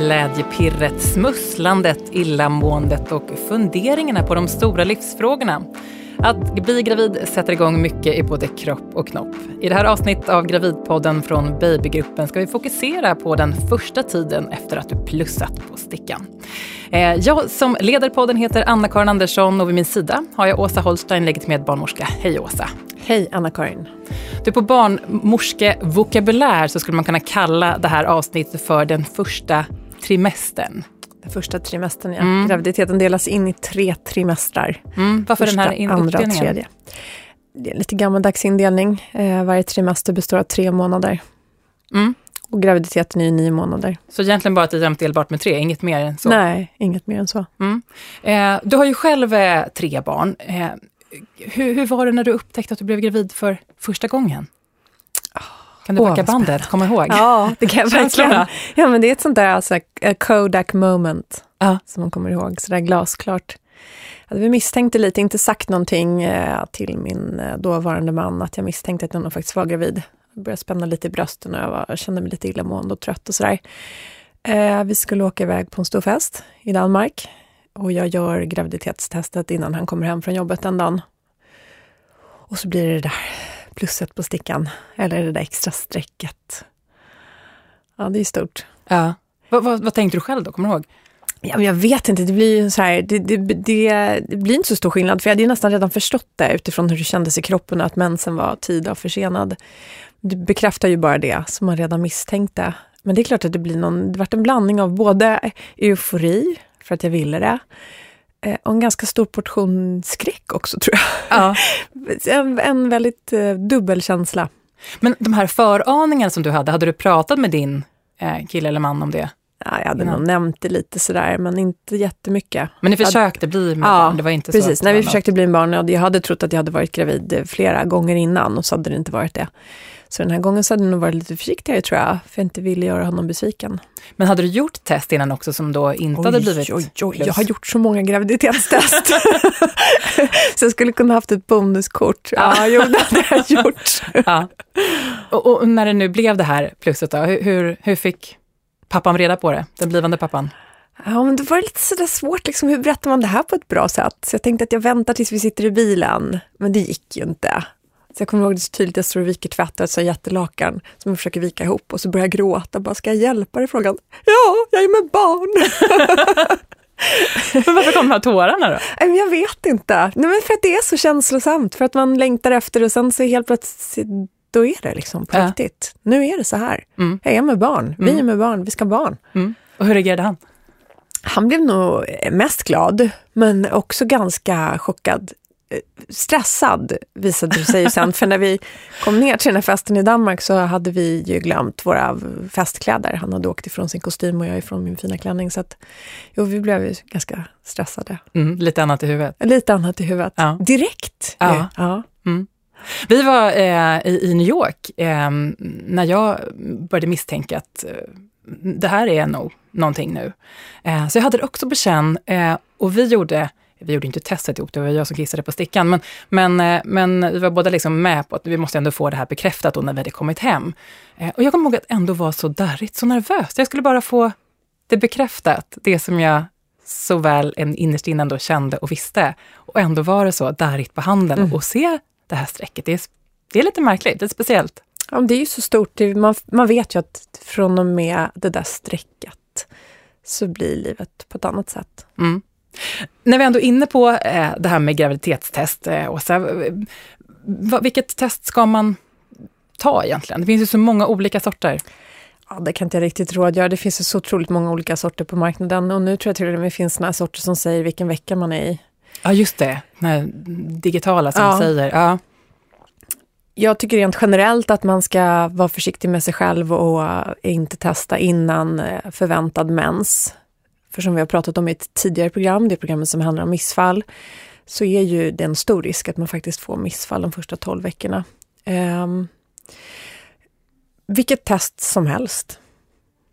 Glädjepirret, smusslandet, illamåendet och funderingarna på de stora livsfrågorna. Att bli gravid sätter igång mycket i både kropp och knopp. I det här avsnittet av Gravidpodden från Babygruppen ska vi fokusera på den första tiden efter att du plussat på stickan. Eh, jag som leder podden heter Anna-Karin Andersson och vid min sida har jag Åsa Holstein, legitimerad barnmorska. Hej Åsa! Hej Anna-Karin! Du, på barnmorskevokabulär så skulle man kunna kalla det här avsnittet för den första trimestern. Den första trimestern, ja. Mm. Graviditeten delas in i tre trimestrar. Mm. Varför första, den här andra och tredje. Det är lite gammaldags indelning. Eh, varje trimester består av tre månader. Mm. Och graviditeten är ju nio månader. Så egentligen bara att det är delbart med tre, inget mer än så? Nej, inget mer än så. Mm. Eh, du har ju själv eh, tre barn. Eh, hur, hur, var det när du upptäckte att du blev gravid för första gången? Kan du backa bandet? Komma ihåg? Ja, det kan jag verkligen. Ja, men det är ett sånt där alltså, Kodak moment uh. som man kommer ihåg, sådär glasklart. Alltså, vi misstänkte lite, inte sagt någonting eh, till min eh, dåvarande man, att jag misstänkte att nog faktiskt var gravid. Jag började spänna lite i brösten och jag, var, jag kände mig lite illamående och trött och sådär. Eh, vi skulle åka iväg på en stor fest i Danmark och jag gör graviditetstestet innan han kommer hem från jobbet den dagen. Och så blir det det där plusset på stickan, eller det där extra strecket. Ja, det är stort. Ja. Vad, vad, vad tänkte du själv då? Kommer du ihåg? Ja, men jag vet inte, det blir så här, det, det, det, det, blir inte så stor skillnad, för jag hade ju nästan redan förstått det utifrån hur det kändes i kroppen att mensen var tid och försenad. Det bekräftar ju bara det som man redan misstänkte. Men det är klart att det blir någon, det vart en blandning av både eufori, för att jag ville det, och en ganska stor portion skräck också tror jag. Ja. en, en väldigt eh, dubbel känsla. Men de här föraningarna som du hade, hade du pratat med din eh, kille eller man om det? Ja, jag hade nog nämnt det lite sådär, men inte jättemycket. Men ni försökte bli med ja, barn? Det var inte precis. Så när vi försökte bli med barn, jag hade trott att jag hade varit gravid flera gånger innan och så hade det inte varit det. Så den här gången så hade jag nog varit lite försiktigare tror jag, för jag inte ville göra honom besviken. Men hade du gjort test innan också som då inte oj, hade blivit oj, oj, Jag har gjort så många graviditetstest. så jag skulle kunna haft ett bonuskort. Ja, jo, det hade jag gjort. ja. och, och, när det nu blev det här plusset då, hur, hur fick pappan reda på det? Den blivande pappan? Ja, men det var lite sådär svårt, liksom, hur berättar man det här på ett bra sätt? Så jag tänkte att jag väntar tills vi sitter i bilen, men det gick ju inte. Så jag kommer ihåg det så tydligt, jag står och viker tvätt och ett jättelakan som jag försöker vika ihop och så börjar jag gråta. Bara, ska jag hjälpa dig? Frågan. Ja, jag är med barn. men varför kom de här tårarna då? Jag vet inte. Nej, men för att det är så känslosamt, för att man längtar efter och sen så helt plötsligt, då är det liksom på ja. riktigt. Nu är det så här. Mm. Jag är med barn, vi mm. är med barn, vi ska ha barn. Mm. Och hur reagerade han? Han blev nog mest glad, men också ganska chockad stressad visade det sig sen, för när vi kom ner till den här festen i Danmark så hade vi ju glömt våra festkläder. Han hade åkt ifrån sin kostym och jag ifrån min fina klänning. Så att, jo, vi blev ju ganska stressade. Mm, lite annat i huvudet? Lite annat i huvudet. Ja. Direkt. Ja. ja. Mm. Vi var eh, i, i, New York eh, när jag började misstänka att eh, det här är nog någonting nu. Eh, så jag hade det också på känn eh, och vi gjorde vi gjorde inte testet ihop, det var jag som kissade på stickan, men, men, eh, men vi var båda liksom med på att vi måste ändå få det här bekräftat då när vi hade kommit hem. Eh, och jag kommer ihåg att ändå vara så darrigt, så nervös. Jag skulle bara få det bekräftat, det som jag så väl innerst inne ändå kände och visste. Och ändå var det så darrigt på handen mm. och se det här strecket. Det är, det är lite märkligt, det är speciellt. Ja, det är ju så stort. Man, man vet ju att från och med det där strecket så blir livet på ett annat sätt. Mm. När vi ändå är inne på eh, det här med graviditetstest, eh, Åsa, vilket test ska man ta egentligen? Det finns ju så många olika sorter. Ja, det kan inte jag riktigt rådgöra. Det finns ju så otroligt många olika sorter på marknaden och nu tror jag till och med finns några sorter som säger vilken vecka man är i. Ja, just det. Den digitala som ja. säger. Ja. Jag tycker rent generellt att man ska vara försiktig med sig själv och inte testa innan eh, förväntad mens. För som vi har pratat om i ett tidigare program, det programmet som handlar om missfall, så är ju det en stor risk att man faktiskt får missfall de första 12 veckorna. Um, vilket test som helst.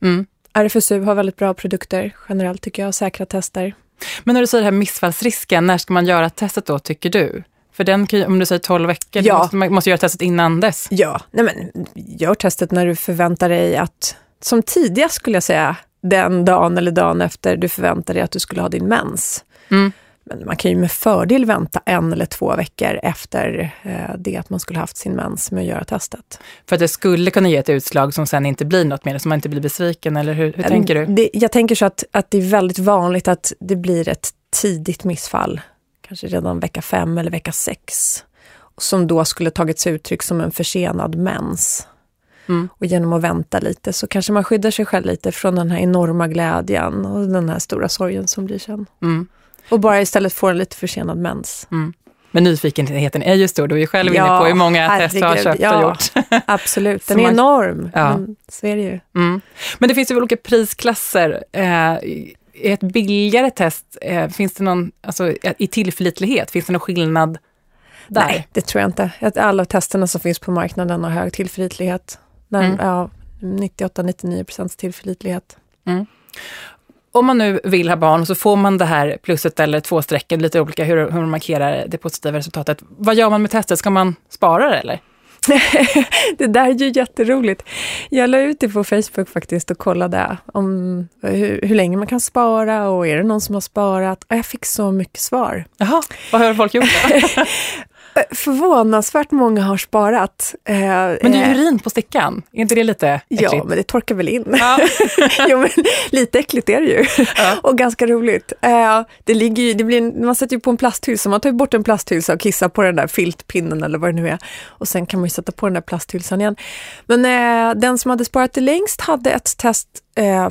Mm. RFSU har väldigt bra produkter generellt tycker jag, säkra tester. Men när du säger det här missfallsrisken, när ska man göra testet då tycker du? För den kan, om du säger 12 veckor, ja. måste, man måste göra testet innan dess. Ja, nej men gör testet när du förväntar dig att, som tidigast skulle jag säga, den dagen eller dagen efter du förväntar dig att du skulle ha din mens. Mm. Men man kan ju med fördel vänta en eller två veckor efter eh, det att man skulle haft sin mens med att göra testet. För att det skulle kunna ge ett utslag som sen inte blir något mer, så man inte blir besviken, eller hur, hur tänker du? Det, jag tänker så att, att det är väldigt vanligt att det blir ett tidigt missfall, kanske redan vecka fem eller vecka sex, som då skulle tagit sig uttryck som en försenad mens. Mm. Och genom att vänta lite så kanske man skyddar sig själv lite från den här enorma glädjen och den här stora sorgen som blir sen. Mm. Och bara istället få en lite försenad mens. Mm. Men nyfikenheten är ju stor, du är ju själv ja, inne på hur många herregud, test du har köpt ja, och gjort. Absolut, den är man, enorm. Ja. Men så är det ju. Mm. Men det finns ju olika prisklasser. Eh, ett billigare test, eh, finns det någon, alltså i tillförlitlighet, finns det någon skillnad där? Nej, det tror jag inte. Alla testerna som finns på marknaden har hög tillförlitlighet. Mm. ja, 98-99 procents tillförlitlighet. Mm om man nu vill ha barn så får man det här plusset eller två strecken, lite olika hur, hur man markerar det positiva resultatet. Vad gör man med testet? Ska man spara det eller? det där är ju jätteroligt. Jag la ut det på Facebook faktiskt och kollade om hur, hur, länge man kan spara och är det någon som har sparat? Och jag fick så mycket svar. Jaha, vad har folk gjort Förvånansvärt många har sparat. Eh, men det är eh, urin på stickan, är inte det lite äckligt? Ja, men det torkar väl in. Ja. jo, men lite äckligt är det ju. Ja. och ganska roligt. Eh, det ligger ju, det blir, man sätter ju på en plasthylsa, man tar bort en plasthylsa och kissar på den där filtpinnen eller vad det nu är. Och sen kan man ju sätta på den där plasthylsan igen. Men den som hade sparat det längst hade ett test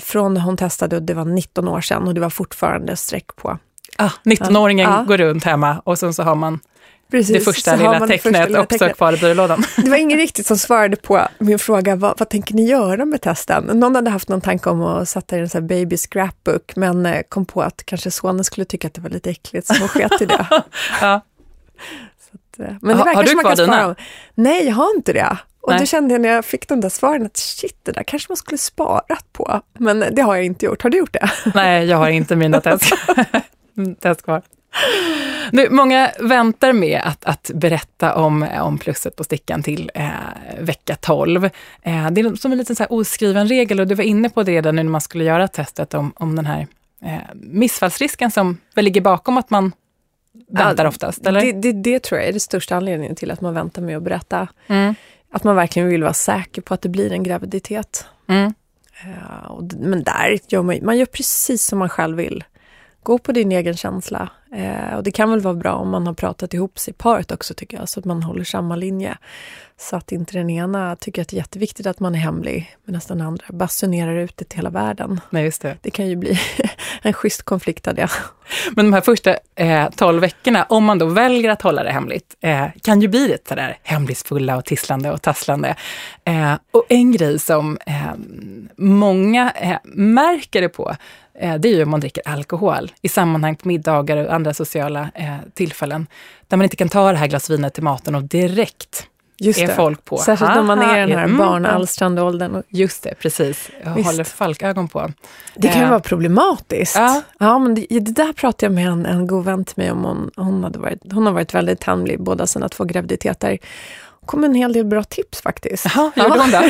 från när hon testade, och det var 19 år sedan och det var fortfarande streck på. Ah, 19-åringen ja. går runt hemma och sen så har man Precis, det första lilla tecknet också tecknet. kvar i byrålådan. Det var ingen riktigt som svarade på min fråga, vad, vad, tänker ni göra med testen? Någon hade haft någon tanke om att sätta i en sån här baby scrapbook, men eh, kom på att kanske sonen skulle tycka att det var lite äckligt, så hon sket i det. ja. Att, eh, men det ha, har du kvar dina? Nej, jag har inte det. Och Nej. då kände jag när jag fick de där svaren att shit, det där kanske man skulle sparat på. Men det har jag inte gjort. Har du gjort det? Nej, jag har inte mina test, test kvar. Nu, många väntar med att, att berätta om, om plusset på stickan till eh, vecka 12. Eh, det är som en liten så här oskriven regel och du var inne på det redan nu när man skulle göra testet om, om den här eh, missfallsrisken som väl ligger bakom att man väntar ja, oftast, eller? Det, det, det, tror jag är den största anledningen till att man väntar med att berätta. Mm. Att man verkligen vill vara säker på att det blir en graviditet. Mm. Uh, och, men där gör man, man gör precis som man själv vill. Gå på din egen känsla. Eh, och det kan väl vara bra om man har pratat ihop sig i paret också tycker jag, så att man håller samma linje. Så att inte den ena tycker att det är jätteviktigt att man är hemlig, medan den andra basunerar ut det till hela världen. Nej, just det. det kan ju bli en schysst konflikt av det. Men de här första eh, 12 veckorna, om man då väljer att hålla det hemligt, eh, kan ju bli lite sådär hemlighetsfulla och tisslande och tasslande. Eh, och en grej som eh, många eh, märker det på, det är ju om man dricker alkohol i sammanhang på middagar och andra sociala eh, tillfällen. Där man inte kan ta det här glas vinet till maten och direkt Just är det. folk på. Särskilt när man är i den här mm, barnalstrande åldern. Just det, precis. Jag Visst. håller falkögon på. Det kan ju eh. vara problematiskt. Ja. ja men det, det, där pratade jag med en, en god vän till mig om. Hon, hon, hade varit, hon har varit väldigt hemlig båda sina två graviditeter kom en hel del bra tips faktiskt. Jaha, hur gjorde hon då?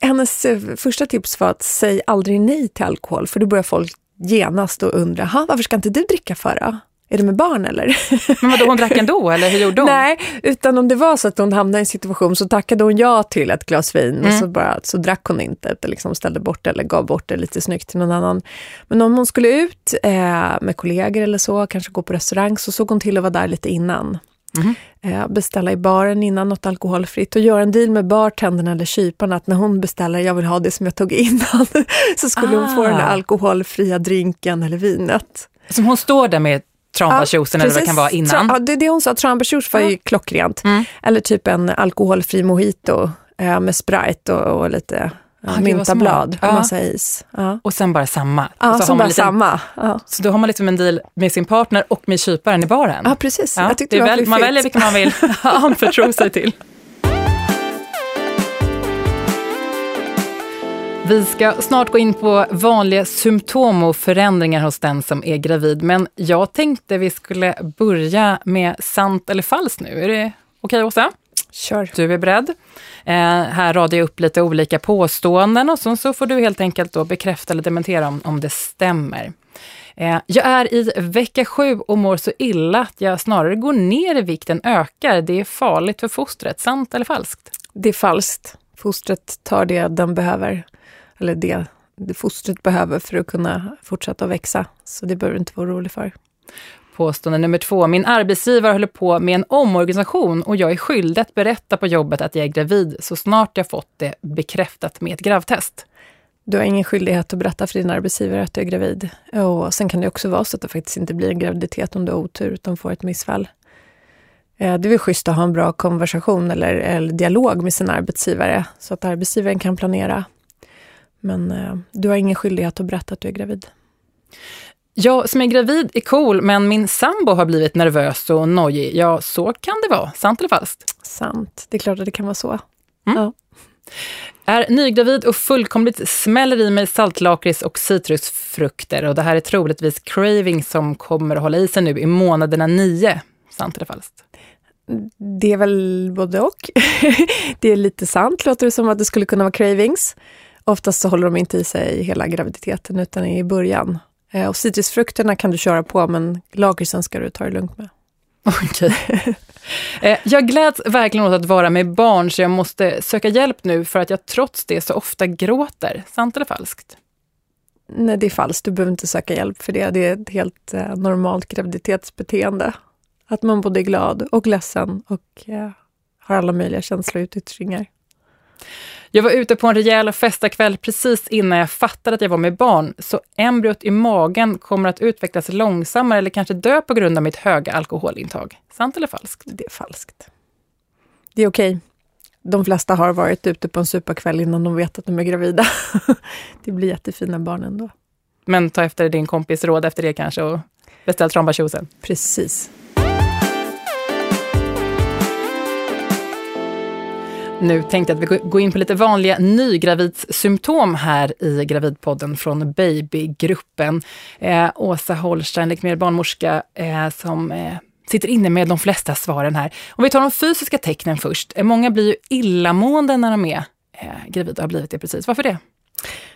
Hennes eh, första tips var att säg aldrig nej till alkohol, för då börjar folk genast och undra, varför ska inte du dricka för då? Är det med barn eller? Men vadå, hon drack ändå eller hur gjorde hon? Nej, utan om det var så att hon hamnade i en situation så tackade hon ja till ett glas vin mm. och så, bara, så drack hon inte, eller liksom ställde bort det eller gav bort det lite snyggt till någon annan. Men om hon skulle ut eh, med kollegor eller så, kanske gå på restaurang, så såg hon till att vara där lite innan. Mm. beställa i baren innan något alkoholfritt och göra en deal med bartendern eller kyparen att när hon beställer, jag vill ha det som jag tog innan, så skulle ah. hon få den där ah. alkoholfria drinken eller vinet. Som hon står där med tranbärsjuicen ja, eller vad det kan vara innan? Ja, det, det hon sa, tranbärsjuice var ju klockrent. Mm. Eller typ en alkoholfri mojito eh, med Sprite och, och lite ah, myntablad och massa is. Och sen bara samma. Ja, så, så bara lite, samma. Så då har man liksom en deal med sin partner och med kyparen i baren. Ja, precis. Ja, Jag tyckte det, det var väl, Man väljer vilken man vill anförtro sig till. Vi ska snart gå in på vanliga symptom och förändringar hos den som är gravid. Men jag tänkte vi skulle börja med sant eller falskt nu. Är det okej, okay, Åsa? Kör. Du är beredd. Eh, här radar jag upp lite olika påståenden och så, så får du helt enkelt då bekräfta eller dementera om, om det stämmer. Eh, jag är i vecka sju och mår så illa att jag snarare går ner i vikt än ökar. Det är farligt för fostret. Sant eller falskt? Det är falskt. Fostret tar det den behöver, eller det, det fostret behöver för att kunna fortsätta växa. Så det behöver du inte vara orolig för. Påstående nummer två. Min arbetsgivare håller på med en omorganisation och jag är skyldig att berätta på jobbet att jag är gravid så snart jag fått det bekräftat med ett gravtest. Du har ingen skyldighet att berätta för din arbetsgivare att du är gravid. Och sen kan det också vara så att det faktiskt inte blir en graviditet om du har otur, utan får ett missfall. Eh, det är väl schysst att ha en bra konversation eller, eller dialog med sin arbetsgivare, så att arbetsgivaren kan planera. Men eh, du har ingen skyldighet att berätta att du är gravid. Jag som är gravid är cool, men min sambo har blivit nervös och nojig. Ja, så kan det vara. Sant eller falskt? Sant. Det är klart att det kan vara så. Mm. Ja. Är nygravid och fullkomligt smäller i mig saltlakrits och citrusfrukter. Och det här är troligtvis craving som kommer att hålla i sig nu i månaderna nio. Sant eller falskt? Det är väl både och. det är lite sant, låter det som att det skulle kunna vara cravings. Oftast så håller de inte i sig hela graviditeten, utan i början. Eh, och citrusfrukterna kan du köra på, men lakritsen ska du ta det lugnt med. Okej. Eh, jag gläds verkligen åt att vara med barn, så jag måste söka hjälp nu för att jag trots det så ofta gråter. Sant eller falskt? Nej, det är falskt. Du behöver inte söka hjälp för det. Det är ett helt eh, normalt graviditetsbeteende. Att man både är glad och ledsen och eh, har alla möjliga känsloyttringar. Jag var ute på en rejäl festakväll precis innan jag fattade att jag var med barn, så embryot i magen kommer att utvecklas långsammare eller kanske dö på grund av mitt höga alkoholintag. Sant eller falskt? Det är falskt. Det är okej. De flesta har varit ute på en superkväll innan de vet att de är gravida. det blir jättefina barn ändå. Men ta efter din kompis råd efter det kanske och beställ trombatjosen. Precis. Nu tänkte jag att vi går in på lite vanliga nygravidssymptom här i Gravidpodden från Babygruppen. Eh, Åsa Holstein, legitimerad barnmorska, eh, som eh, sitter inne med de flesta svaren här. Om vi tar de fysiska tecknen först. Eh, många blir ju illamående när de är eh, gravida och har blivit det precis. Varför det?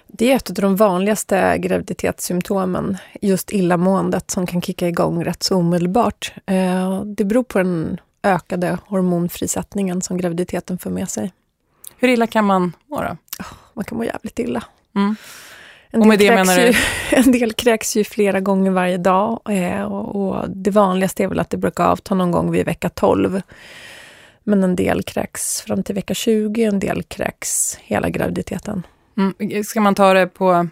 Det är ett av de vanligaste graviditetssymptomen, just illamåendet som kan kicka igång rätt så omedelbart. Eh, det beror på den ökade hormonfrisättningen som graviditeten för med sig. Hur illa kan man må då? Man kan må jävligt illa. Mm. En, del det menar ju, en del kräks ju flera gånger varje dag eh, och, och, det vanligaste är väl att det brukar avta någon gång vid vecka 12. Men en del kräks fram till vecka 20, en del kräks hela graviditeten. Mm. Ska man ta det på,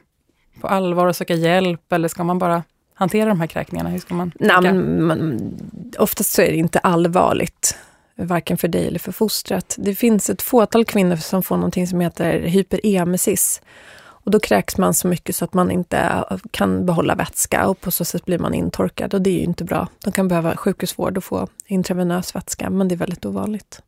på allvar och söka hjälp eller ska man bara hantera de här kräkningarna? Hur ska man Nej, men, oftast så är det inte allvarligt, varken för dig eller för fostret. Det finns ett fåtal kvinnor som får någonting som heter hyperemesis. Och då kräks man så mycket så att man inte kan behålla vätska och på så sätt blir man intorkad och det är ju inte bra. De kan behöva sjukhusvård och få intravenös vätska, men det är väldigt ovanligt.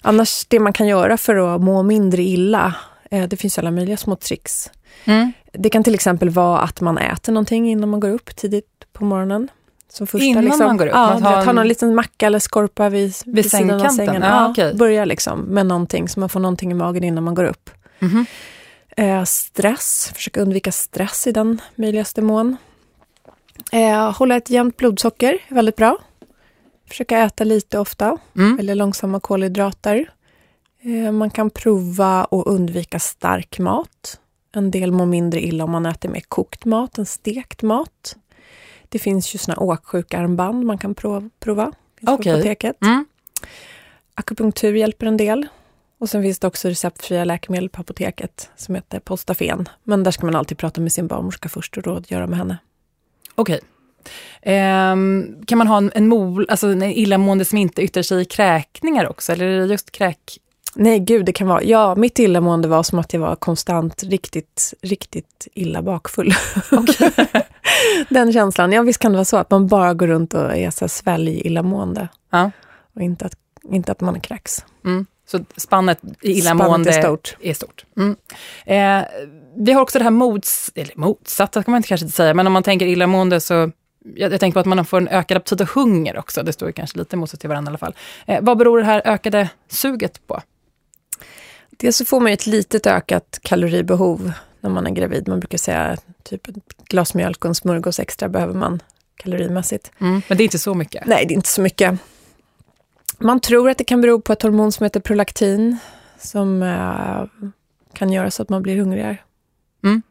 Annars, det man kan göra för att må mindre illa, eh, det finns alla möjliga små tricks. Mm. Det kan till exempel vara att man äter någonting innan man går upp tidigt på morgonen. Som första, innan liksom, man går upp? Ja, man tar någon liten macka eller skorpa vid, vid, vid sidan av sängen. Ja, ja, okay. Börja liksom med någonting så man får någonting i magen innan man går upp. Mm eh, stress, försöka undvika stress i den möjligaste mån. Eh, hålla ett jämnt blodsocker, väldigt bra. Försöka äta lite ofta, mm. eller långsamma kolhydrater. Eh, man kan prova att undvika stark mat. En del mår mindre illa om man äter mer kokt mat än stekt mat. Det finns ju såna åksjukarmband man kan prova. prova okay. på apoteket. Mm. Akupunktur hjälper en del. Och sen finns det också receptfria läkemedel på apoteket som heter Postafen. Men där ska man alltid prata med sin barnmorska först och rådgöra med henne. Okej. Okay. Um, kan man ha en, en, mol, alltså en illamående som inte yttrar sig i kräkningar också? Eller är det just kräk, Nej, gud, det kan vara. Ja, mitt illamående var som att jag var konstant riktigt, riktigt illa bakfull. Okay. Den känslan. Ja, visst kan det vara så att man bara går runt och är så svälj illamående. Ja. Och inte att, inte att man kräks. Mm. Så spannet i illamående spannet är stort. Är stort. Mm. Eh, vi har också det här mots, eller motsatta kan man inte kanske inte säga, men om man tänker illamående så jag, jag tänker på att man får en ökad aptit och hunger också. Det står ju kanske lite motsatt till varandra i alla fall. Eh, vad beror det här ökade suget på? Dels så får man ett litet ökat kaloribehov när man är gravid. Man brukar säga typ ett glas mjölk och en smörgås extra behöver man kalorimässigt. Mm, men det är inte så mycket? Nej, det är inte så mycket. Man tror att det kan bero på ett hormon som heter prolaktin som uh, kan göra så att man blir hungrigare. Mm.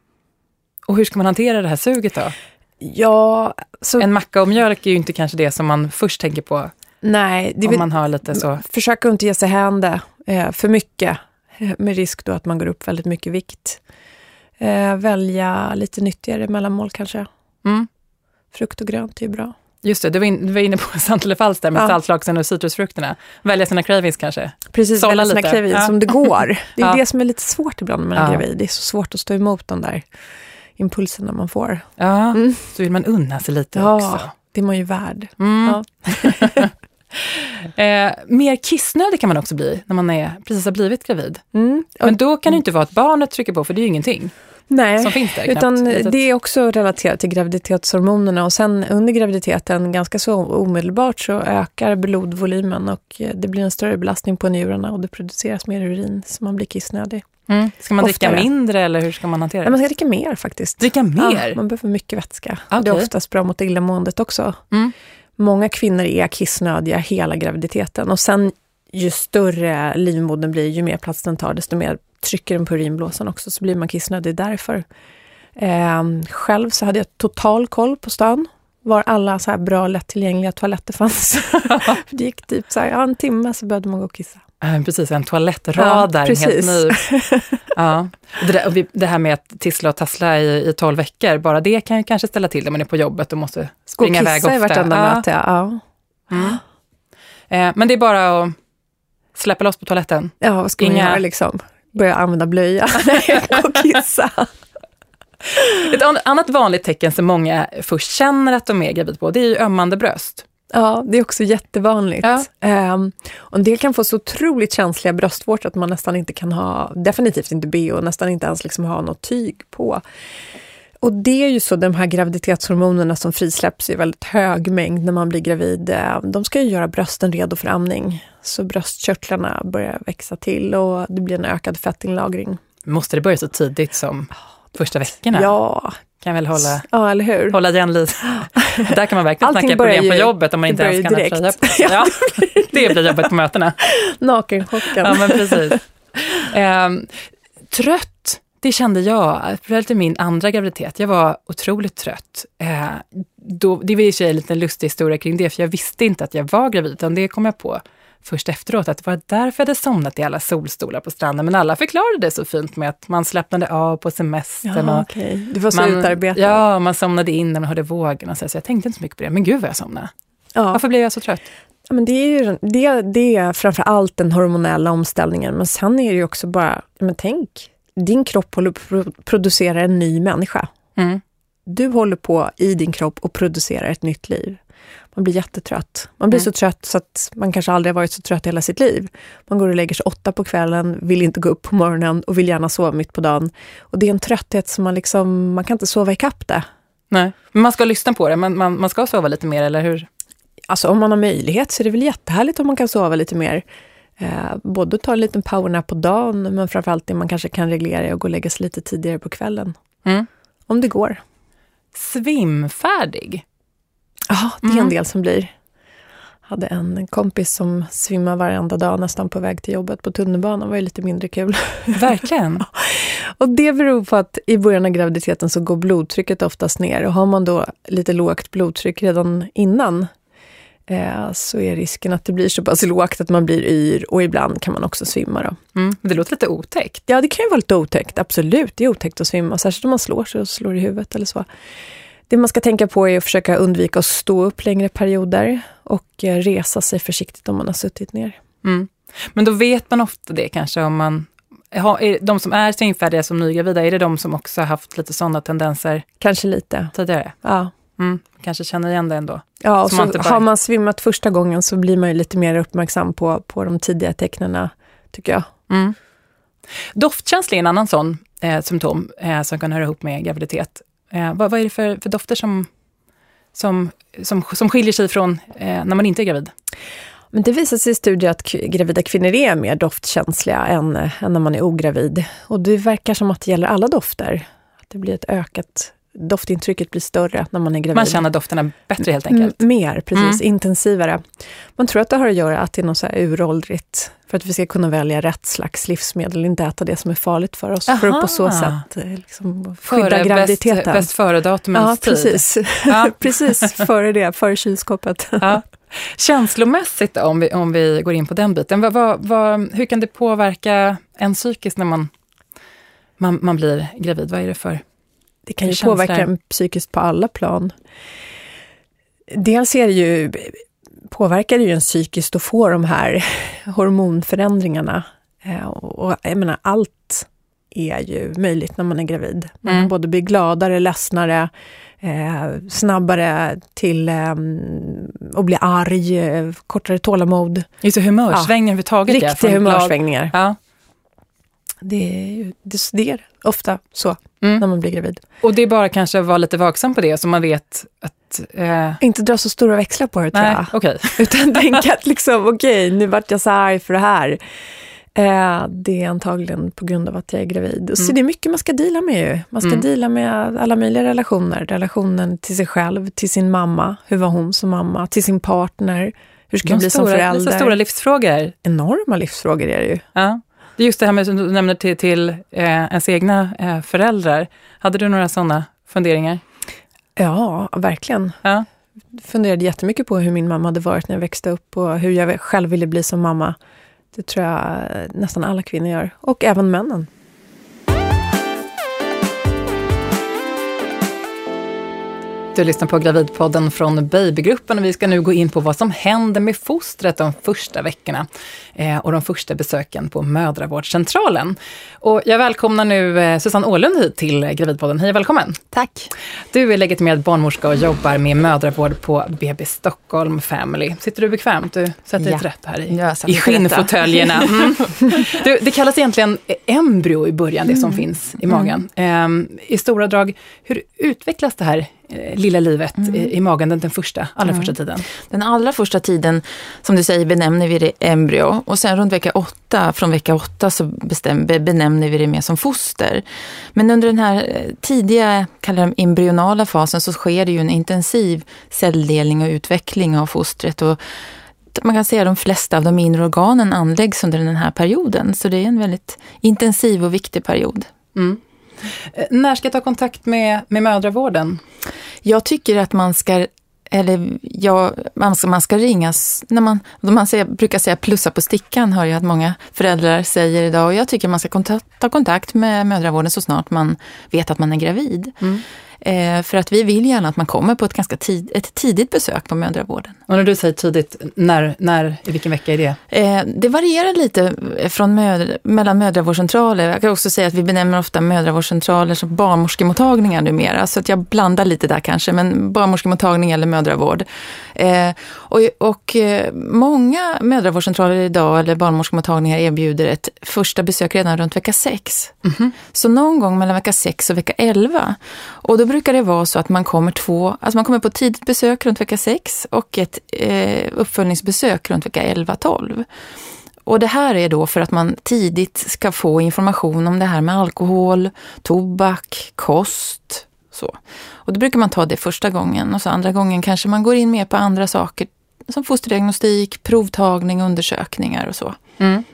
Och hur ska man hantera det här suget då? Ja, så... En macka och mjölk är ju inte kanske det som man först tänker på. Nej. Det om vill... man har lite så... Försök att inte ge sig hän det eh, för mycket. Med risk då att man går upp väldigt mycket vikt. Eh, välja lite nyttigare mellanmål kanske. Mm. Frukt och grönt är ju bra. Just det, du var, in, du var inne på sant eller falskt där med ja. saltlaksen och citrusfrukterna. Välja sina cravings kanske? Precis, Sålla välja sina lite. cravings ja. som det går. Det är ja. det som är lite svårt ibland man är ja. gravid. Det är så svårt att stå emot de där impulserna man får. Ja, mm. så vill man unna sig lite ja, också. det är man ju värd. Mm. Eh, mer kissnödig kan man också bli när man är, precis har blivit gravid. Mm. Men då kan det inte vara att barnet trycker på, för det är ju ingenting. Nej, som finns där, utan det är också relaterat till graviditetshormonerna och sen under graviditeten ganska så omedelbart så ökar blodvolymen och eh, det blir en större belastning på njurarna och det produceras mer urin så man blir kissnödig. Mm. Ska man Oftare. dricka mindre eller hur ska man hantera det? Ja, man ska dricka mer faktiskt. Dricka mer? Ja, man behöver mycket vätska. Okay. Det är oftast bra mot illamåendet också. Mm. Många kvinnor är kissnödiga hela graviditeten och sen ju större livmodern blir, ju mer plats den tar, desto mer trycker den på urinblåsan också, så blir man kissnödig därför. Eh, själv så hade jag total koll på stan, var alla så här bra lättillgängliga toaletter fanns. det gick typ så här, ja, en timme så behövde man gå och kissa. Precis, en toalettradar, ja, helt ny. ja. Det, där, det, här med att tissla och tassla i, i 12 veckor, bara det kan ju kanske ställa till det, man är på jobbet och måste springa iväg ofta. Gå och kissa i vartenda ja. möte, ja. Mm. Eh, men det är bara att släppa loss på toaletten? Ja, vad ska Inga... man göra liksom? Börja använda blöja och kissa. Ett annat vanligt tecken som många först känner att de är gravid på, det är ju ömmande bröst. Ja, det är också jättevanligt. Ja. Um, och en del kan få så otroligt känsliga bröstvårtor att man nästan inte kan ha, definitivt inte bh, nästan inte ens liksom ha något tyg på. Och det är ju så, de här graviditetshormonerna som frisläpps i väldigt hög mängd när man blir gravid, ehm, de ska ju göra brösten redo för amning. Så bröstkörtlarna börjar växa till och det blir en ökad fettinlagring. Måste det börja så tidigt som första veckorna? Ja, kan väl hålla, ja, eller hur? hålla igen lite. Där kan man verkligen Allting snacka problem ju, på jobbet om man inte ens kan ha tröja på sig. Ja, det blir jobbet på mötena. Nakenchocken. Ja, men precis. Um, trött, det kände jag, speciellt i min andra graviditet. Jag var otroligt trött. Uh, då, det var i sig en liten lustig historia kring det, för jag visste inte att jag var gravid, utan det kom jag på först efteråt att det var därför jag hade somnat i alla solstolar på stranden. Men alla förklarade det så fint med att man slappnade av på semestern. Ja, okay. Du var så man, utarbetad. Ja, man somnade in när man hörde vågorna. Så jag tänkte inte så mycket på det. Men gud vad jag somnade. Ja. Varför blev jag så trött? Ja, men det, är ju, det, det är framför allt den hormonella omställningen. Men sen är det ju också bara, men tänk, din kropp håller på att producera en ny människa. Mm. Du håller på i din kropp och producerar ett nytt liv. Man blir jättetrött. Man blir mm. så trött så att man kanske aldrig har varit så trött i hela sitt liv. Man går och lägger sig åtta på kvällen, vill inte gå upp på morgonen och vill gärna sova mitt på dagen. Och det är en trötthet som man liksom, man kan inte sova ikapp det. Nej, men man ska lyssna på det, man, man, man ska sova lite mer, eller hur? Alltså om man har möjlighet så är det väl jättehärligt om man kan sova lite mer. Eh, både ta en liten powernap på dagen, men framförallt det man kanske kan reglera och gå och lägga sig lite tidigare på kvällen. Mm. Om det går. Svimfärdig? Ja, det är en mm. del som blir. Jag hade en kompis som svimmade varenda dag nästan på väg till jobbet på tunnelbanan. Det var ju lite mindre kul. Verkligen. och det beror på att i början av graviditeten så går blodtrycket oftast ner. Och har man då lite lågt blodtryck redan innan eh, så är risken att det blir så pass lågt att man blir yr och ibland kan man också svimma. Då. Mm, det låter lite otäckt. Ja, det kan ju vara lite otäckt. Absolut, det är otäckt att svimma. Särskilt om man slår sig och slår i huvudet eller så. Det man ska tänka på är att försöka undvika att stå upp längre perioder och eh, resa sig försiktigt om man har suttit ner. Mm. Men då vet man ofta det kanske om man de som är svimfärdiga som nygravida, är det de som också har haft lite sådana tendenser? Kanske lite. Tidigare? Ja. Mm, kanske känner igen det ändå. Ja, och så man bara... har man svimmat första gången så blir man ju lite mer uppmärksam på, på de tidiga tecknen, tycker jag. Mm. Doftkänsla är en annan sån eh, symptom eh, som kan höra ihop med graviditet. Eh, vad, vad, är det för, för dofter som, som, som, som skiljer sig från eh, när man inte är gravid? Men det visar sig i studier att gravida kvinnor är mer doftkänsliga än, eh, än när man är ogravid. Och det verkar som att det gäller alla dofter. Att det blir ett ökat doftintrycket blir större när man är gravid. Man känner dofterna bättre helt enkelt? M mer, precis. Mm. Intensivare. Man tror att det har att göra att det är något så här uråldrigt, för att vi ska kunna välja rätt slags livsmedel, inte äta det som är farligt för oss, Aha. för att på så sätt eh, liksom, skydda före graviditeten. Bäst, bäst före-datumens ja, precis. Ja. precis, före det, före kylskåpet. Ja. Känslomässigt om vi, om vi går in på den biten, vad, vad, vad, hur kan det påverka en psykiskt när man, man, man blir gravid? Vad är det för det kan ju påverka en psykiskt på alla plan. Dels är det ju, påverkar det ju en psykiskt att få de här hormonförändringarna. Eh, och jag menar, allt är ju möjligt när man är gravid. Man mm. både blir gladare, ledsnare, eh, snabbare till eh, att bli arg, eh, kortare tålamod. Just humörsvängningar ja. överhuvudtaget. Riktiga ja, humörsvängningar. Ja. Det är det, det är ofta så mm. när man blir gravid. Och det är bara kanske att vara lite vaksam på det, så man vet att... Eh... Inte dra så stora växlar på det, tror jag. Okay. Utan tänka att liksom, okej, okay, nu vart jag så arg för det här. Eh, det är antagligen på grund av att jag är gravid. Mm. Så det är mycket man ska dela med ju. Man ska mm. dela med alla möjliga relationer. Relationen till sig själv, till sin mamma. Hur var hon som mamma? Till sin partner. Hur ska jag bli stora, som förälder? Så stora livsfrågor. Enorma livsfrågor är det ju. Ja. Det är just det här med, som du nämner till, till eh, ens egna eh, föräldrar. Hade du några sådana funderingar? Ja, verkligen. Ja. funderade jättemycket på hur min mamma hade varit när jag växte upp och hur jag själv ville bli som mamma. Det tror jag nästan alla kvinnor gör, och även männen. Du lyssnar på Gravidpodden från Babygruppen och vi ska nu gå in på vad som händer med fostret de första veckorna eh, och de första besöken på mödravårdscentralen. Och jag välkomnar nu eh, Susanne Åhlund hit till Gravidpodden. Hej välkommen! Tack! Du är legitimerad barnmorska och jobbar med mödravård på BB Stockholm Family. Sitter du bekvämt? Du sätter dig ja. rätt här i, i skinnfåtöljerna. Mm. Du, det kallas egentligen embryo i början, det som mm. finns i magen. Mm. I stora drag, hur utvecklas det här lilla livet mm. i, i, magen den, den första, allra mm. första tiden? Den allra första tiden, som du säger, benämner vi det embryo. Och sen runt vecka åtta, från vecka åtta så bestäm, benämner vi det mer som foster. Men under den här eh, tidiga, kallar de embryonala fasen, så sker det ju en intensiv celldelning och utveckling av fostret. Och man kan säga att de flesta av de inre organen anläggs under den här perioden. Så det är en väldigt intensiv och viktig period. Mm. Eh, när ska jag ta kontakt med, med mödravården? Jag tycker att man ska eller ja, man ska, man ska ringas, när man, man säger, brukar säga plussa på stickan, hör jag att många föräldrar säger idag. Och jag tycker man ska ta kontakt med mödravården så snart man vet att man är gravid. Mm. Eh, för att vi vill gärna att man kommer på ett ganska tid, ett tidigt besök på mödravården. Och när du säger tidigt, när, när, i vilken vecka är det? Eh, det varierar lite från möd, mellan mödravårdscentraler. Jag kan också säga att vi benämner ofta mödravårdscentraler som barnmorskemottagningar numera. Så att jag blandar lite där kanske, men barnmorskemottagning eller mödravård. Eh, och, och eh, många mödravårdscentraler idag, eller barnmorskemottagningar, erbjuder ett första besök redan runt vecka 6. Mm -hmm. Så någon gång mellan vecka 6 och vecka 11. Och då brukar det vara så att man kommer två, alltså man kommer på ett tidigt besök runt vecka 6 och ett eh, uppföljningsbesök runt vecka 11-12. Och det här är då för att man tidigt ska få information om det här med alkohol, tobak, kost. Så. Och då brukar man ta det första gången och så andra gången kanske man går in mer på andra saker som fosterdiagnostik, provtagning, undersökningar och så. Mm.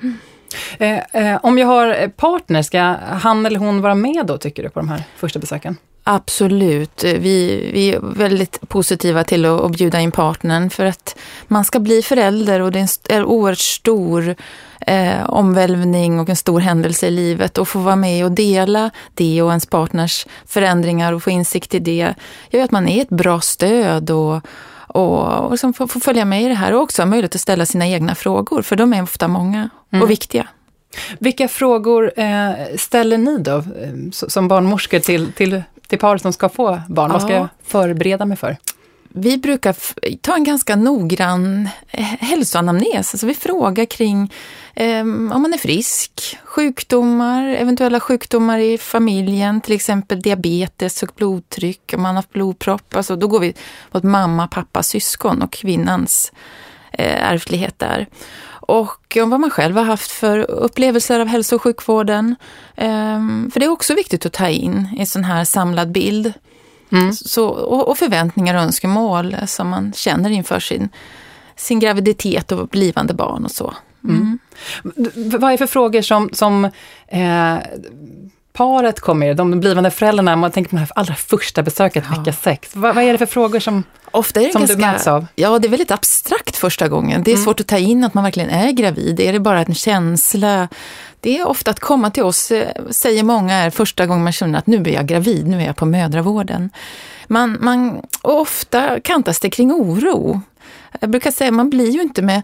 Eh, eh, om jag har partner, ska han eller hon vara med då tycker du på de här första besöken? Absolut. Vi, vi är väldigt positiva till att, att bjuda in partnern för att man ska bli förälder och det är en oerhört stor eh, omvälvning och en stor händelse i livet och få vara med och dela det och ens partners förändringar och få insikt i det gör att man är ett bra stöd och, och, och liksom få, få följa med i det här och också ha möjlighet att ställa sina egna frågor för de är ofta många och mm. viktiga. Vilka frågor eh, ställer ni då eh, som barnmorskor till, till till par som ska få barn? Ja. Vad ska jag förbereda mig för? vi brukar ta en ganska noggrann eh, hälsoanamnes. Alltså vi frågar kring eh, om man är frisk, sjukdomar, eventuella sjukdomar i familjen, till exempel diabetes, högt blodtryck, om man har haft blodpropp. Alltså då går vi mot mamma, pappa, syskon och kvinnans eh, ärftlighet där. Och om vad man själv har haft för upplevelser av hälso och sjukvården. Eh, för det är också viktigt att ta in i en sån här samlad bild. Mm. Så, och, och, förväntningar och önskemål som man känner inför sin, sin graviditet och blivande barn och så. Mm. Mm. Vad är det för frågor som, som eh, paret kommer, de blivande föräldrarna, man tänker på det här allra första besöket ja. vecka sex. Vad, vad, är det för frågor som, Ofta är det som ganska, du möts av? Ja, det är väldigt abstrakt första gången. Det är mm. svårt att ta in att man verkligen är gravid. Är det bara en känsla? Det är ofta att komma till oss, eh, säger många, är första gången man känner att nu är jag gravid, nu är jag på mödravården. Man, man, ofta kantas det kring oro. Jag brukar säga, man blir ju inte med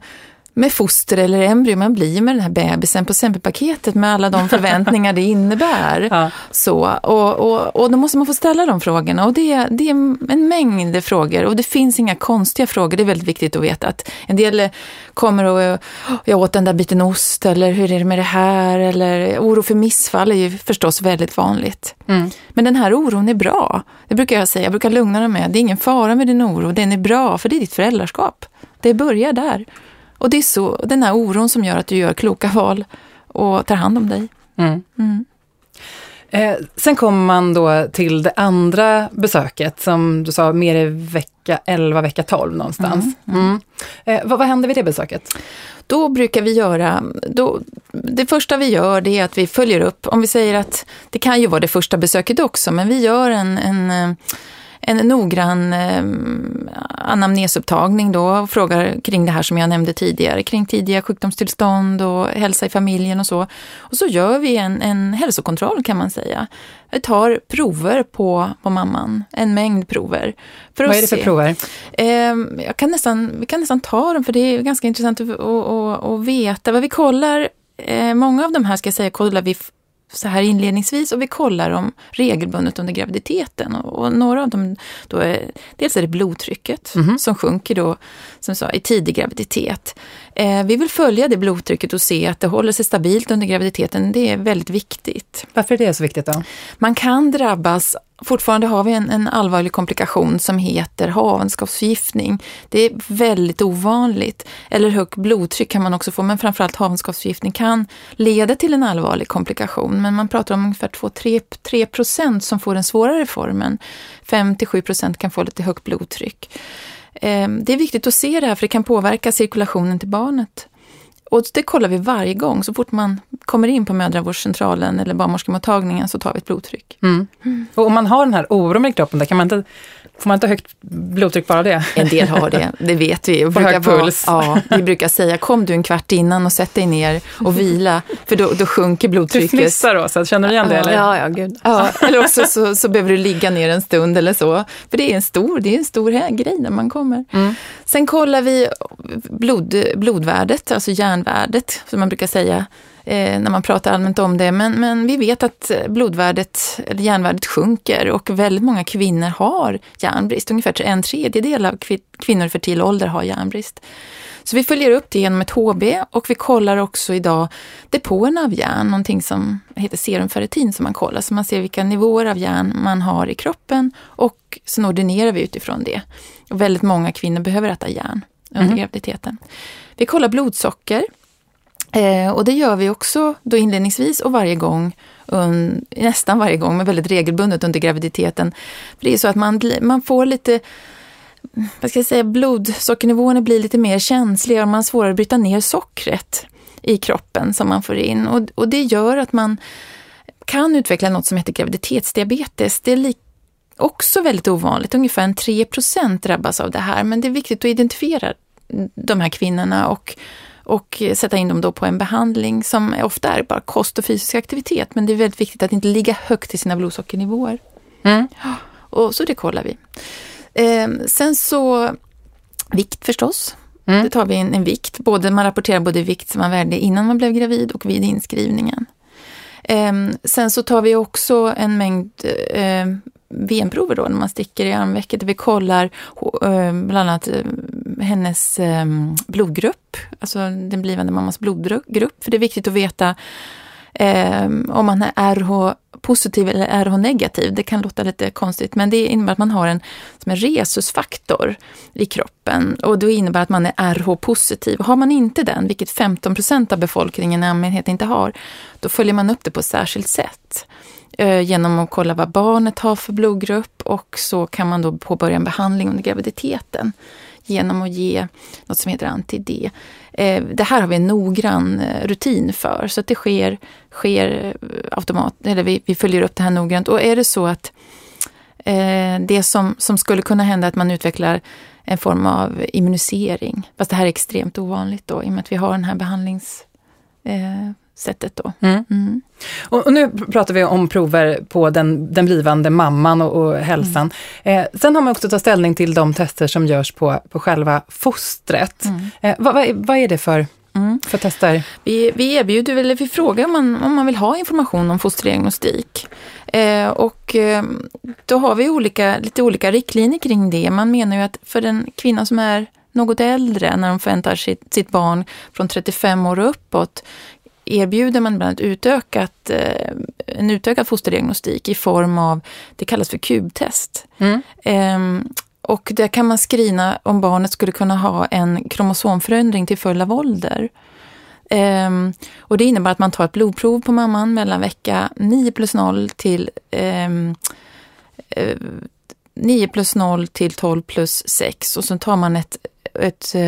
med foster eller embryo, man blir med den här bebisen på semperpaketet med alla de förväntningar det innebär. Ja. Så, och, och, och då måste man få ställa de frågorna och det, det är en mängd frågor och det finns inga konstiga frågor, det är väldigt viktigt att veta att en del kommer och jag åt den där biten ost eller hur är det med det här eller oro för missfall är ju förstås väldigt vanligt. Mm. Men den här oron är bra, det brukar jag säga, jag brukar lugna dem med, det är ingen fara med din oro, den är bra för det är ditt föräldraskap. Det börjar där. Och det är så, den här oron som gör att du gör kloka val och tar hand om dig. Mm. Mm. Eh, sen kommer man då till det andra besöket, som du sa, mer i vecka 11, vecka 12 någonstans. Mm. mm. Eh, vad, vad händer vid det besöket? Då brukar vi göra, då, det första vi gör det är att vi följer upp, om vi säger att det kan ju vara det första besöket också, men vi gör en, en eh, en noggrann eh, anamnesupptagning då och frågar kring det här som jag nämnde tidigare, kring tidiga sjukdomstillstånd och hälsa i familjen och så. Och så gör vi en, en hälsokontroll kan man säga. Vi tar prover på, på mamman, en mängd prover. För Vad är det för se. prover? Eh, jag kan nästan, vi kan nästan ta dem för det är ganska intressant att, att, att, att veta. Vad vi kollar eh, Många av de här ska jag säga kollar vi så här inledningsvis och vi kollar dem regelbundet under graviditeten. Och, och några av dem, då är, dels är det blodtrycket mm -hmm. som sjunker då, som sa, i tidig graviditet. Eh, vi vill följa det blodtrycket och se att det håller sig stabilt under graviditeten. Det är väldigt viktigt. Varför är det så viktigt då? Man kan drabbas Fortfarande har vi en, en allvarlig komplikation som heter havandeskapsförgiftning. Det är väldigt ovanligt. Eller högt blodtryck kan man också få, men framförallt havandeskapsförgiftning kan leda till en allvarlig komplikation. Men man pratar om ungefär 2-3 procent som får den svårare formen. 5-7 procent kan få lite högt blodtryck. Ehm, det är viktigt att se det här för det kan påverka cirkulationen till barnet. Och det kollar vi varje gång. Så fort man kommer in på mödravårdscentralen eller barnmorskemottagningen så tar vi ett blodtryck. Mm. Mm. Och om man har den här oron i kroppen, där kan man inte Får man inte högt blodtryck bara det? En del har det, det vet vi. På hög puls. ja, vi brukar säga, kom du en kvart innan och sätt dig ner och vila, för då, då sjunker blodtrycket. Du fnissar då, så känner du igen det? Eller? Ja, ja, gud. Ja, eller också så, så behöver du ligga ner en stund eller så. För det är en stor, det är en stor grej när man kommer. Mm. Sen kollar vi blod, blodvärdet, alltså järnvärdet, som man brukar säga eh, när man pratar allmänt om det. Men, men vi vet att eh, blodvärdet, eller järnvärdet sjunker och väldigt många kvinnor har järnbrist. Ungefär en tredjedel av kvinnor i fertil ålder har järnbrist. Så vi följer upp det genom ett HB och vi kollar också idag depåerna av järn, någonting som heter serumferritin som man kollar, så man ser vilka nivåer av järn man har i kroppen och sen ordinerar vi utifrån det. Och väldigt många kvinnor behöver äta järn under mm. graviditeten. Vi kollar blodsocker Eh, och det gör vi också då inledningsvis och varje gång, un, nästan varje gång, men väldigt regelbundet under graviditeten. För det är så att man, man får lite, vad ska jag säga, blodsockernivåerna blir lite mer känsliga och man har svårare att bryta ner sockret i kroppen som man får in. Och, och det gör att man kan utveckla något som heter graviditetsdiabetes. Det är också väldigt ovanligt, ungefär en 3% drabbas av det här, men det är viktigt att identifiera de här kvinnorna och och sätta in dem då på en behandling som ofta är bara kost och fysisk aktivitet. Men det är väldigt viktigt att inte ligga högt i sina blodsockernivåer. Mm. Och så det kollar vi. Eh, sen så vikt förstås. Mm. Det tar vi en, en, vikt. Både, man rapporterar både vikt som man vägde innan man blev gravid och vid inskrivningen. Eh, sen så tar vi också en mängd eh, venprover då, när man sticker i armvecket, där vi kollar eh, bland annat eh, hennes ehm, blodgrupp, alltså den blivande mammas blodgrupp, för det är viktigt att veta eh, om man är RH positiv eller RH negativ. Det kan låta lite konstigt, men det innebär att man har en, som en resusfaktor i kroppen och det innebär att man är RH positiv. Har man inte den, vilket 15 procent av befolkningen i allmänhet inte har, då följer man upp det på ett särskilt sätt eh, genom att kolla vad barnet har för blodgrupp och så kan man då påbörja en behandling under graviditeten genom att ge något som heter anti-D. Eh, det här har vi en noggrann eh, rutin för, så att det sker, sker eh, automatiskt, eller vi, vi följer upp det här noggrant. Och är det så att eh, det som, som skulle kunna hända är att man utvecklar en form av immunisering, fast det här är extremt ovanligt då, i och med att vi har den här behandlings eh, sättet då. Mm. Mm. Och, nu pratar vi om prover på den, den blivande mamman och, och hälsan. Mm. Eh, sen har man också att ta ställning till de tester som görs på, på själva fostret. Mm. Eh, vad, vad, vad, är det för, mm. för tester? Vi, vi erbjuder, eller vi frågar om man, om man vill ha information om fosterdiagnostik. Eh, och eh, då har vi olika, lite olika riktlinjer kring det. Man menar ju att för en kvinna som är något äldre när de förväntar sitt, sitt barn från 35 år och uppåt erbjuder man bland annat utökat, eh, en utökad fosterdiagnostik i form av, det kallas för kubtest. Mm. Ehm, och där kan man skrina om barnet skulle kunna ha en kromosomförändring till följd av ålder. Um, och det innebär att man tar ett blodprov på mamman mellan vecka 9 plus 0 till um, uh, 9 plus 0 till 12 plus 6 och så tar man ett ett... Eh...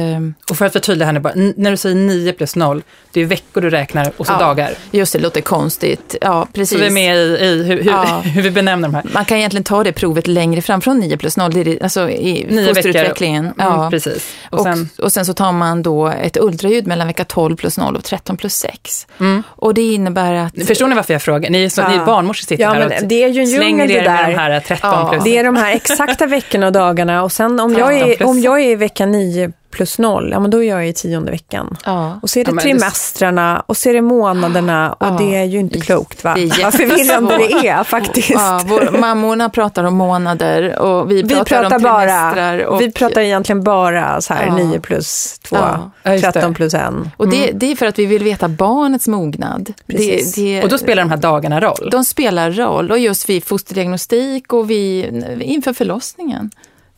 Och för att förtydliga här nu bara, när du säger 9 plus 0, det är veckor du räknar och så ja, dagar. Just det, låter konstigt. Ja, precis. Så vi är med i, i hur, hur, ja. hur, vi benämner de här. Man kan egentligen ta det provet längre fram från 9 plus 0, det är, alltså i Nio fosterutvecklingen. Veckor. Mm, ja. precis. Och sen... Och, och sen så tar man då ett ultraljud mellan vecka 12 plus 0 och 13 plus 6. Mm. Och det innebär att... Förstår ni varför jag frågar? Ni, är så, ja. ni barnmorskor sitter ja, här och det är ju en slänger det där. med de här 13 ja. plus. Det är de här exakta veckorna och dagarna och sen om jag är, om jag är i vecka 9 plus noll, ja men då är jag i tionde veckan. Ja. Och så är det ja, trimestrarna och så är det månaderna och ja. det är ju inte klokt va? Vad förvirrande det är faktiskt. Ja, vår, mammorna pratar om månader och vi pratar, vi pratar om trimestrar. och, vi pratar egentligen bara så här ja. 9 plus 2, ja. 13 plus 1. Och det, mm. det, är för att vi vill veta barnets mognad. Det, det, och då spelar de här dagarna roll? De spelar roll och just vid fosterdiagnostik och vi, inför förlossningen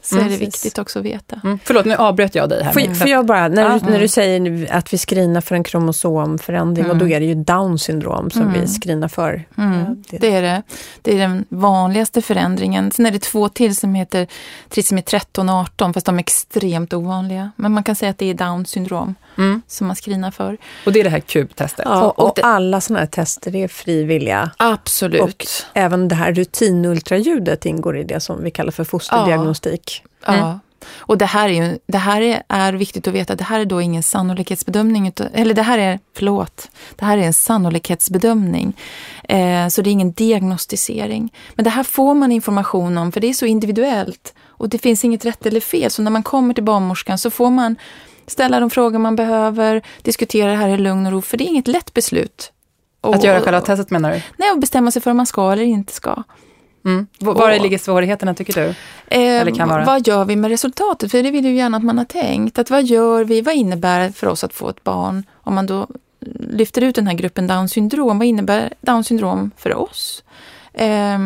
så mm, är det precis. viktigt också att veta. Mm. Förlåt, nu avbröt jag dig här. Får, får jag bara, när, du, när du säger att vi screenar för en kromosomförändring, och då mm. är det ju Down syndrom som vi mm. screenar för. Mm. Ja, det. det. är det. Det är den vanligaste förändringen. Sen är det två till som heter trisomi 13 och 18, fast de är extremt ovanliga. Men man kan säga att det är Down syndrom som man screenar för. Och det är det här kubtestet? Ja, och, och det, alla sådana här tester är frivilliga. Absolut. Och även det här rutinultraljudet ingår i det som vi kallar för fosterdiagnostik. Mm. Ja. Och det här, är ju, det här är, är, viktigt att veta, det här är då ingen sannolikhetsbedömning, eller det här är, förlåt, det här är en sannolikhetsbedömning. Eh, så det är ingen diagnostisering. Men det här får man information om, för det är så individuellt. Och det finns inget rätt eller fel, så när man kommer till barnmorskan så får man ställa de frågor man behöver, diskutera det här i lugn och ro, för det är inget lätt beslut. Och, att göra själva testet menar du? Nej, att bestämma sig för om man ska eller inte ska. Mm. Var ligger svårigheterna tycker du? Eh? Vad gör vi med resultatet? För det vill ju gärna att man har tänkt. Att vad gör vi? Vad innebär det för oss att få ett barn? Om man då lyfter ut den här gruppen Down syndrom, vad innebär Down syndrom för oss? Eh,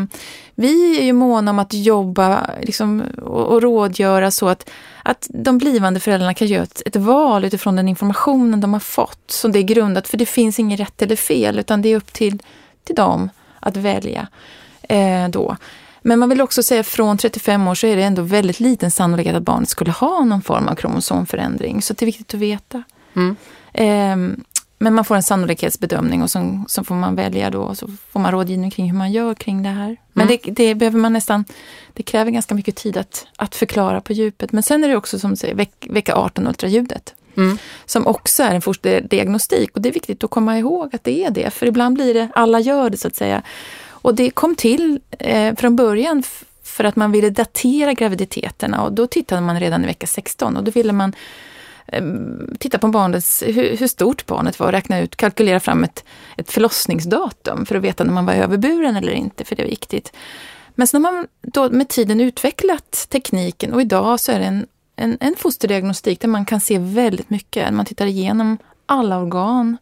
vi är ju måna om att jobba liksom, och, och rådgöra så att, att de blivande föräldrarna kan göra ett, ett val utifrån den informationen de har fått. Som det är grundat, för det finns inget rätt eller fel, utan det är upp till, till dem att välja eh, då. Men man vill också säga att från 35 år så är det ändå väldigt liten sannolikhet att barnet skulle ha någon form av kromosomförändring. Så det är viktigt att veta. Mm. Eh, men man får en sannolikhetsbedömning och så, så, får man välja då. Så får man rådgivning kring hur man gör kring det här. Men mm. det, det, behöver man nästan, det kräver ganska mycket tid att, att förklara på djupet. Men sen är det också som du säger, veck, vecka 18 ultraljudet. Mm. Som också är en fosterdiagnostik. Och det är viktigt att komma ihåg att det är det. För ibland blir det, alla gör det så att säga. Och det kom till eh, från början för att man ville datera graviditeterna och då tittade man redan i vecka 16 och då ville man eh, titta på barnets, hur, hur, stort barnet var och räkna ut, kalkylera fram ett, ett förlossningsdatum för att veta när man var överburen eller inte, för det är viktigt. Men sen har man då med tiden utvecklat tekniken och idag så är det en, en, en fosterdiagnostik där man kan se väldigt mycket. Man tittar igenom alla organ.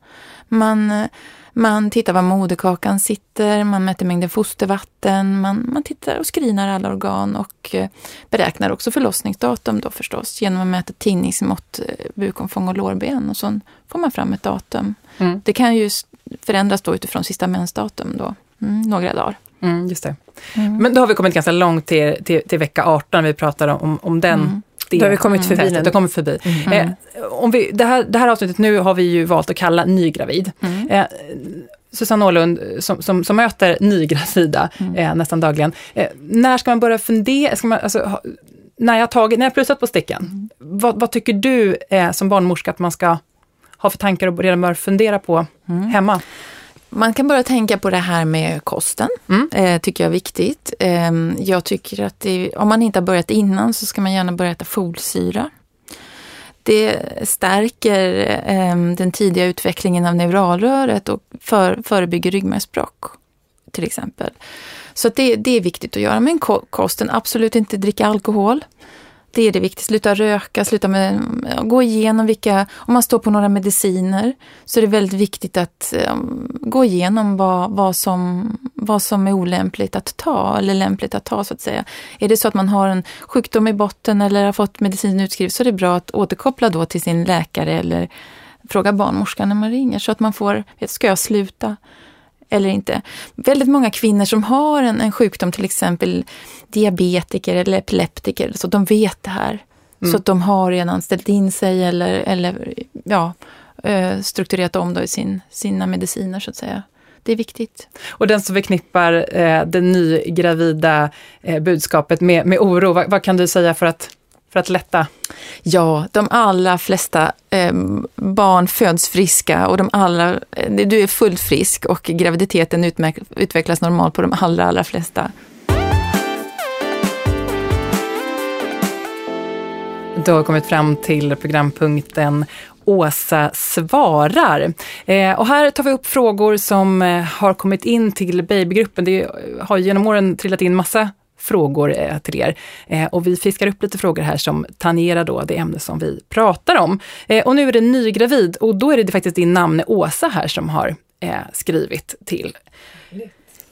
Man, man tittar var moderkakan sitter, man mäter mängden fostervatten, man, man tittar och screenar alla organ och eh, beräknar också förlossningsdatum då förstås genom att mäta tinningsmått, eh, bukomfång och lårben och så får man fram ett datum. Mm. Det kan ju förändras då utifrån sista mensdatum då, mm, några dagar. Mm, just det. Mm. Men då har vi kommit ganska långt till, till, till vecka 18, vi pratar om, om den mm. Det, då har vi kommit förbi testet, kommit förbi. Mm. Eh, om vi, det, här, det här avsnittet nu har vi ju valt att kalla nygravid. Mm. Eh, Susanne Åhlund som, som, som möter nygravida mm. eh, nästan dagligen. Eh, när ska man börja fundera, ska man, alltså, ha, när jag tagit, när jag plussat på sticken, mm. vad, vad, tycker du eh, som barnmorska att man ska ha för tankar och redan börja fundera på mm. hemma? Man kan börja tänka på det här med kosten, mm. eh, tycker jag är viktigt. Eh, jag tycker att det, om man inte har börjat innan så ska man gärna börja äta folsyra. Det stärker eh, den tidiga utvecklingen av neuralröret och för, förebygger ryggmärgsbråck till exempel. Så det, det är viktigt att göra. Men kosten, absolut inte dricka alkohol. Det är det viktiga. Sluta röka, sluta med, gå igenom vilka, om man står på några mediciner så är det väldigt viktigt att um, gå igenom vad, vad, som, vad som är olämpligt att ta eller lämpligt att ta så att säga. Är det så att man har en sjukdom i botten eller har fått medicin utskriven så är det bra att återkoppla då till sin läkare eller fråga barnmorskan när man ringer så att man får, ska jag sluta? Eller inte. Väldigt många kvinnor som har en, en sjukdom, till exempel diabetiker eller epileptiker, så de vet det här. Mm. Så att de har redan ställt in sig eller, eller ja, eh, strukturerat om då i sin, sina mediciner så att säga. Det är viktigt. Och den som förknippar eh, det nygravida eh, budskapet med, med oro, vad, vad kan du säga för att för att lätta? Ja, de allra flesta eh, barn föds friska och de allra, eh, du är fullt frisk och graviditeten utvecklas normalt på de allra, allra flesta. Du har kommit fram till programpunkten Åsa svarar. Eh, och här tar vi upp frågor som eh, har kommit in till babygruppen. Det har genom åren trillat in massa frågor eh, till er. Eh, och vi fiskar upp lite frågor här som tangerar då det ämne som vi pratar om. Eh, och nu är det nygravid och då är det faktiskt din namn Åsa här som har skrivit till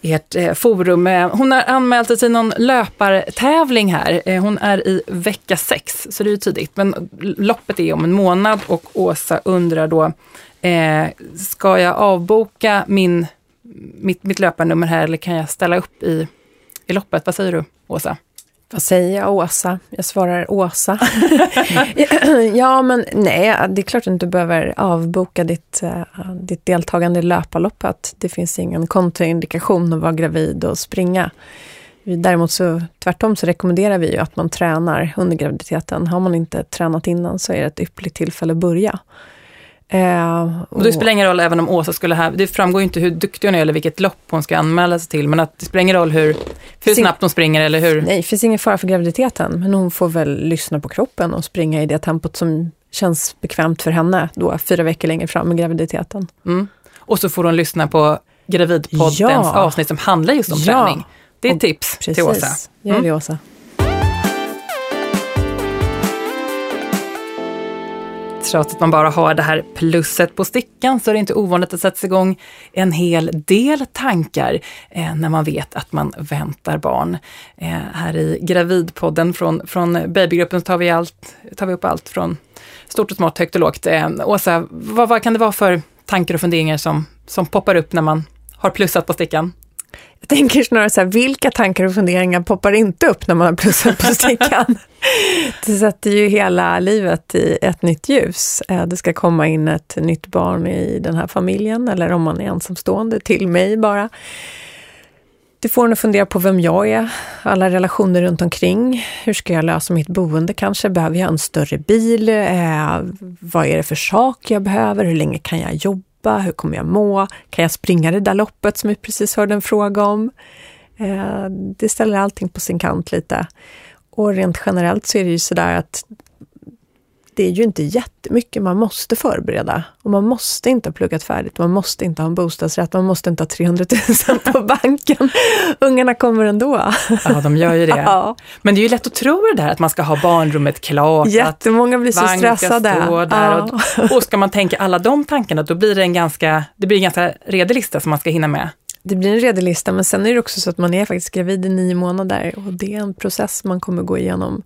ert forum. Hon har anmält sig till någon löpartävling här. Hon är i vecka sex, så det är ju tidigt. Men loppet är om en månad och Åsa undrar då, ska jag avboka min, mitt, mitt löparnummer här eller kan jag ställa upp i i loppet. Vad säger du, Åsa? Vad säger jag, Åsa? Jag svarar Åsa. ja, men nej, det är klart att du inte behöver avboka ditt, eh, ditt deltagande i löparloppet. Det finns ingen kontraindikation att vara gravid och springa. Däremot så tvärtom så rekommenderar vi ju att man tränar under graviditeten. Har man inte tränat innan så är det ett ypperligt tillfälle att börja. Eh, och, det spelar ingen roll även om Åsa skulle ha, det framgår ju inte hur duktig hon är eller vilket lopp hon ska anmäla sig till, men att det spelar ingen roll hur, hur snabbt hon springer eller hur... Nej, det finns ingen fara för graviditeten, men hon får väl lyssna på kroppen och springa i det tempot som känns bekvämt för henne då, fyra veckor längre fram i graviditeten. Mm. Och så får hon lyssna på Gravidpoddens ja. avsnitt som handlar just om ja. träning. Det är ett tips Precis. till Åsa. Mm. Gör det, Åsa. Trots att man bara har det här plusset på stickan så är det inte ovanligt att sätta igång en hel del tankar eh, när man vet att man väntar barn. Eh, här i Gravidpodden från, från babygruppen så tar vi, allt, tar vi upp allt från stort och smått, högt och lågt. Eh, Åsa, vad, vad kan det vara för tankar och funderingar som, som poppar upp när man har plussat på stickan? Jag tänker snarare så här, vilka tankar och funderingar poppar inte upp när man har plussat på stickan? det sätter ju hela livet i ett nytt ljus. Eh, det ska komma in ett nytt barn i den här familjen, eller om man är ensamstående, till mig bara. Det får en att fundera på vem jag är, alla relationer runt omkring. Hur ska jag lösa mitt boende kanske? Behöver jag en större bil? Eh, vad är det för sak jag behöver? Hur länge kan jag jobba? Löpa? Hur kommer jag må? Kan jag springa det där loppet som vi precis hörde en fråga om? Eh, det ställer allting på sin kant lite. Och rent generellt så är det ju sådär att det är ju inte jättemycket man måste förbereda. Och man måste inte ha pluggat färdigt, man måste inte ha en bostadsrätt, man måste inte ha 300 000 på banken. Ungarna kommer ändå. Ja, de gör ju det. Ja. Men det är ju lätt att tro det där att man ska ha barnrummet klart. Jättemånga blir så stressade. Ska ja. och, och ska man tänka alla de tankarna, då blir det en ganska, det blir en ganska redig lista som man ska hinna med. Det blir en redig lista, men sen är det också så att man är faktiskt gravid i nio månader och det är en process man kommer gå igenom.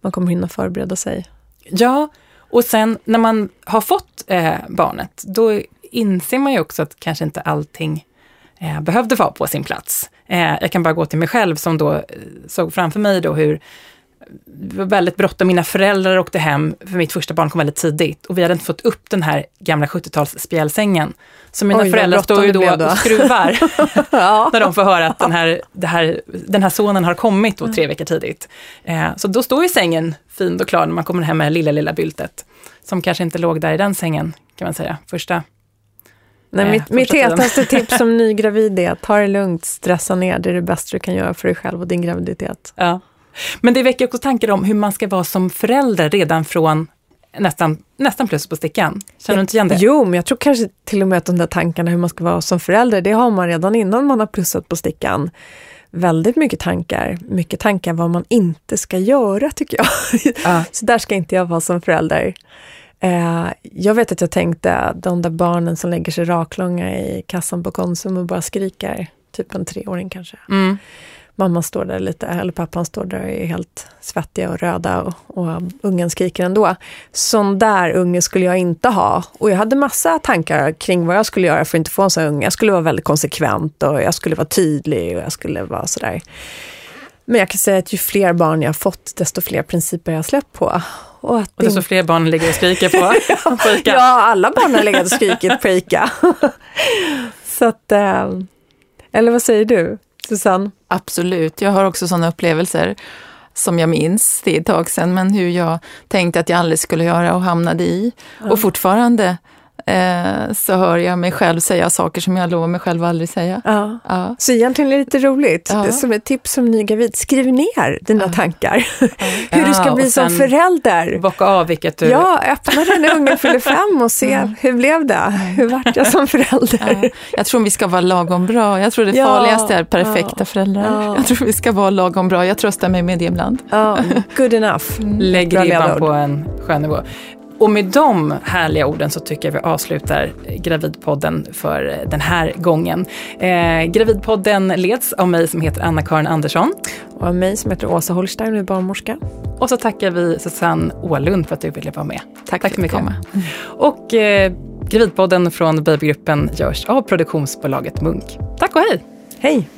Man kommer hinna förbereda sig. Ja, och sen när man har fått eh, barnet, då inser man ju också att kanske inte allting eh, behövde vara på sin plats. Eh, jag kan bara gå till mig själv som då eh, såg framför mig då hur var väldigt bråttom. Mina föräldrar åkte hem, för mitt första barn kom väldigt tidigt. Och vi hade inte fått upp den här gamla 70-tals spjälsängen. Så mina Oj, föräldrar står ju då, och skruvar ja. när de får höra att den här, här, den här sonen har kommit då tre mm. veckor tidigt. Eh, så då står ju sängen fin och klar när man kommer hem med lilla, lilla byltet. Som kanske inte låg där i den sängen, kan man säga, första Nej, eh, mitt mitt hetaste tips som nygravid är att ta det lugnt, stressa ner. Det är det bästa du kan göra för dig själv och din graviditet. Ja. Men det väcker också tankar om hur man ska vara som förälder redan från nästan, nästan plus på stickan. Känner du inte igen det? Jo, men jag tror kanske till och med att de där tankarna hur man ska vara som förälder, det har man redan innan man har plussat på stickan. Väldigt mycket tankar, mycket tankar vad man inte ska göra tycker jag. Ja. Så där ska inte jag vara som förälder. Eh, jag vet att jag tänkte de där barnen som lägger sig raklånga i kassan på Konsum och bara skriker, typ en treåring kanske. Mm mamman står där lite, eller pappan står där och är helt svettiga och röda och, och ungen skriker ändå. Sån där unge skulle jag inte ha. Och jag hade massa tankar kring vad jag skulle göra för att inte få en sån unge. Jag skulle vara väldigt konsekvent och jag skulle vara tydlig och jag skulle vara sådär. Men jag kan säga att ju fler barn jag har fått, desto fler principer jag har släppt på. Och, att och desto fler barn ligger och skriker på, på ICA. Ja, alla barn har legat och skrikit på ICA. Så att, eh, eller vad säger du? Susanne? Absolut, jag har också sådana upplevelser som jag minns, det är ett tag sedan, men hur jag tänkte att jag aldrig skulle göra och hamnade i. Ja. Och fortfarande eh, så hör jag mig själv säga saker som jag lovar mig själv att aldrig säga. Ja. ja. Så egentligen är det lite roligt, ja. som ett tips som ny gravid, skriv ner dina ja. tankar. Hur du ska bli som förälder. Bocka av vilket du... Ja, öppna den när ungen fyller fem och se, mm. hur blev det? Hur vart jag som förälder? Jag tror vi ska vara lagom bra. Jag tror det farligaste är perfekta föräldrar. Jag tror vi ska vara lagom bra. Jag tröstar mig med det ibland. Ja, good enough. Lägg ribban på en skön nivå. Och med de härliga orden så tycker jag vi avslutar Gravidpodden för den här gången. Eh, Gravidpodden leds av mig som heter Anna-Karin Andersson. Och av mig som heter Åsa Holstein och är barnmorska. Och så tackar vi Susanne Ålund för att du ville vara med. Tack, Tack för mycket. Komma. Och eh, Gravidpodden från Babygruppen görs av produktionsbolaget Munk. Tack och hej! Hej!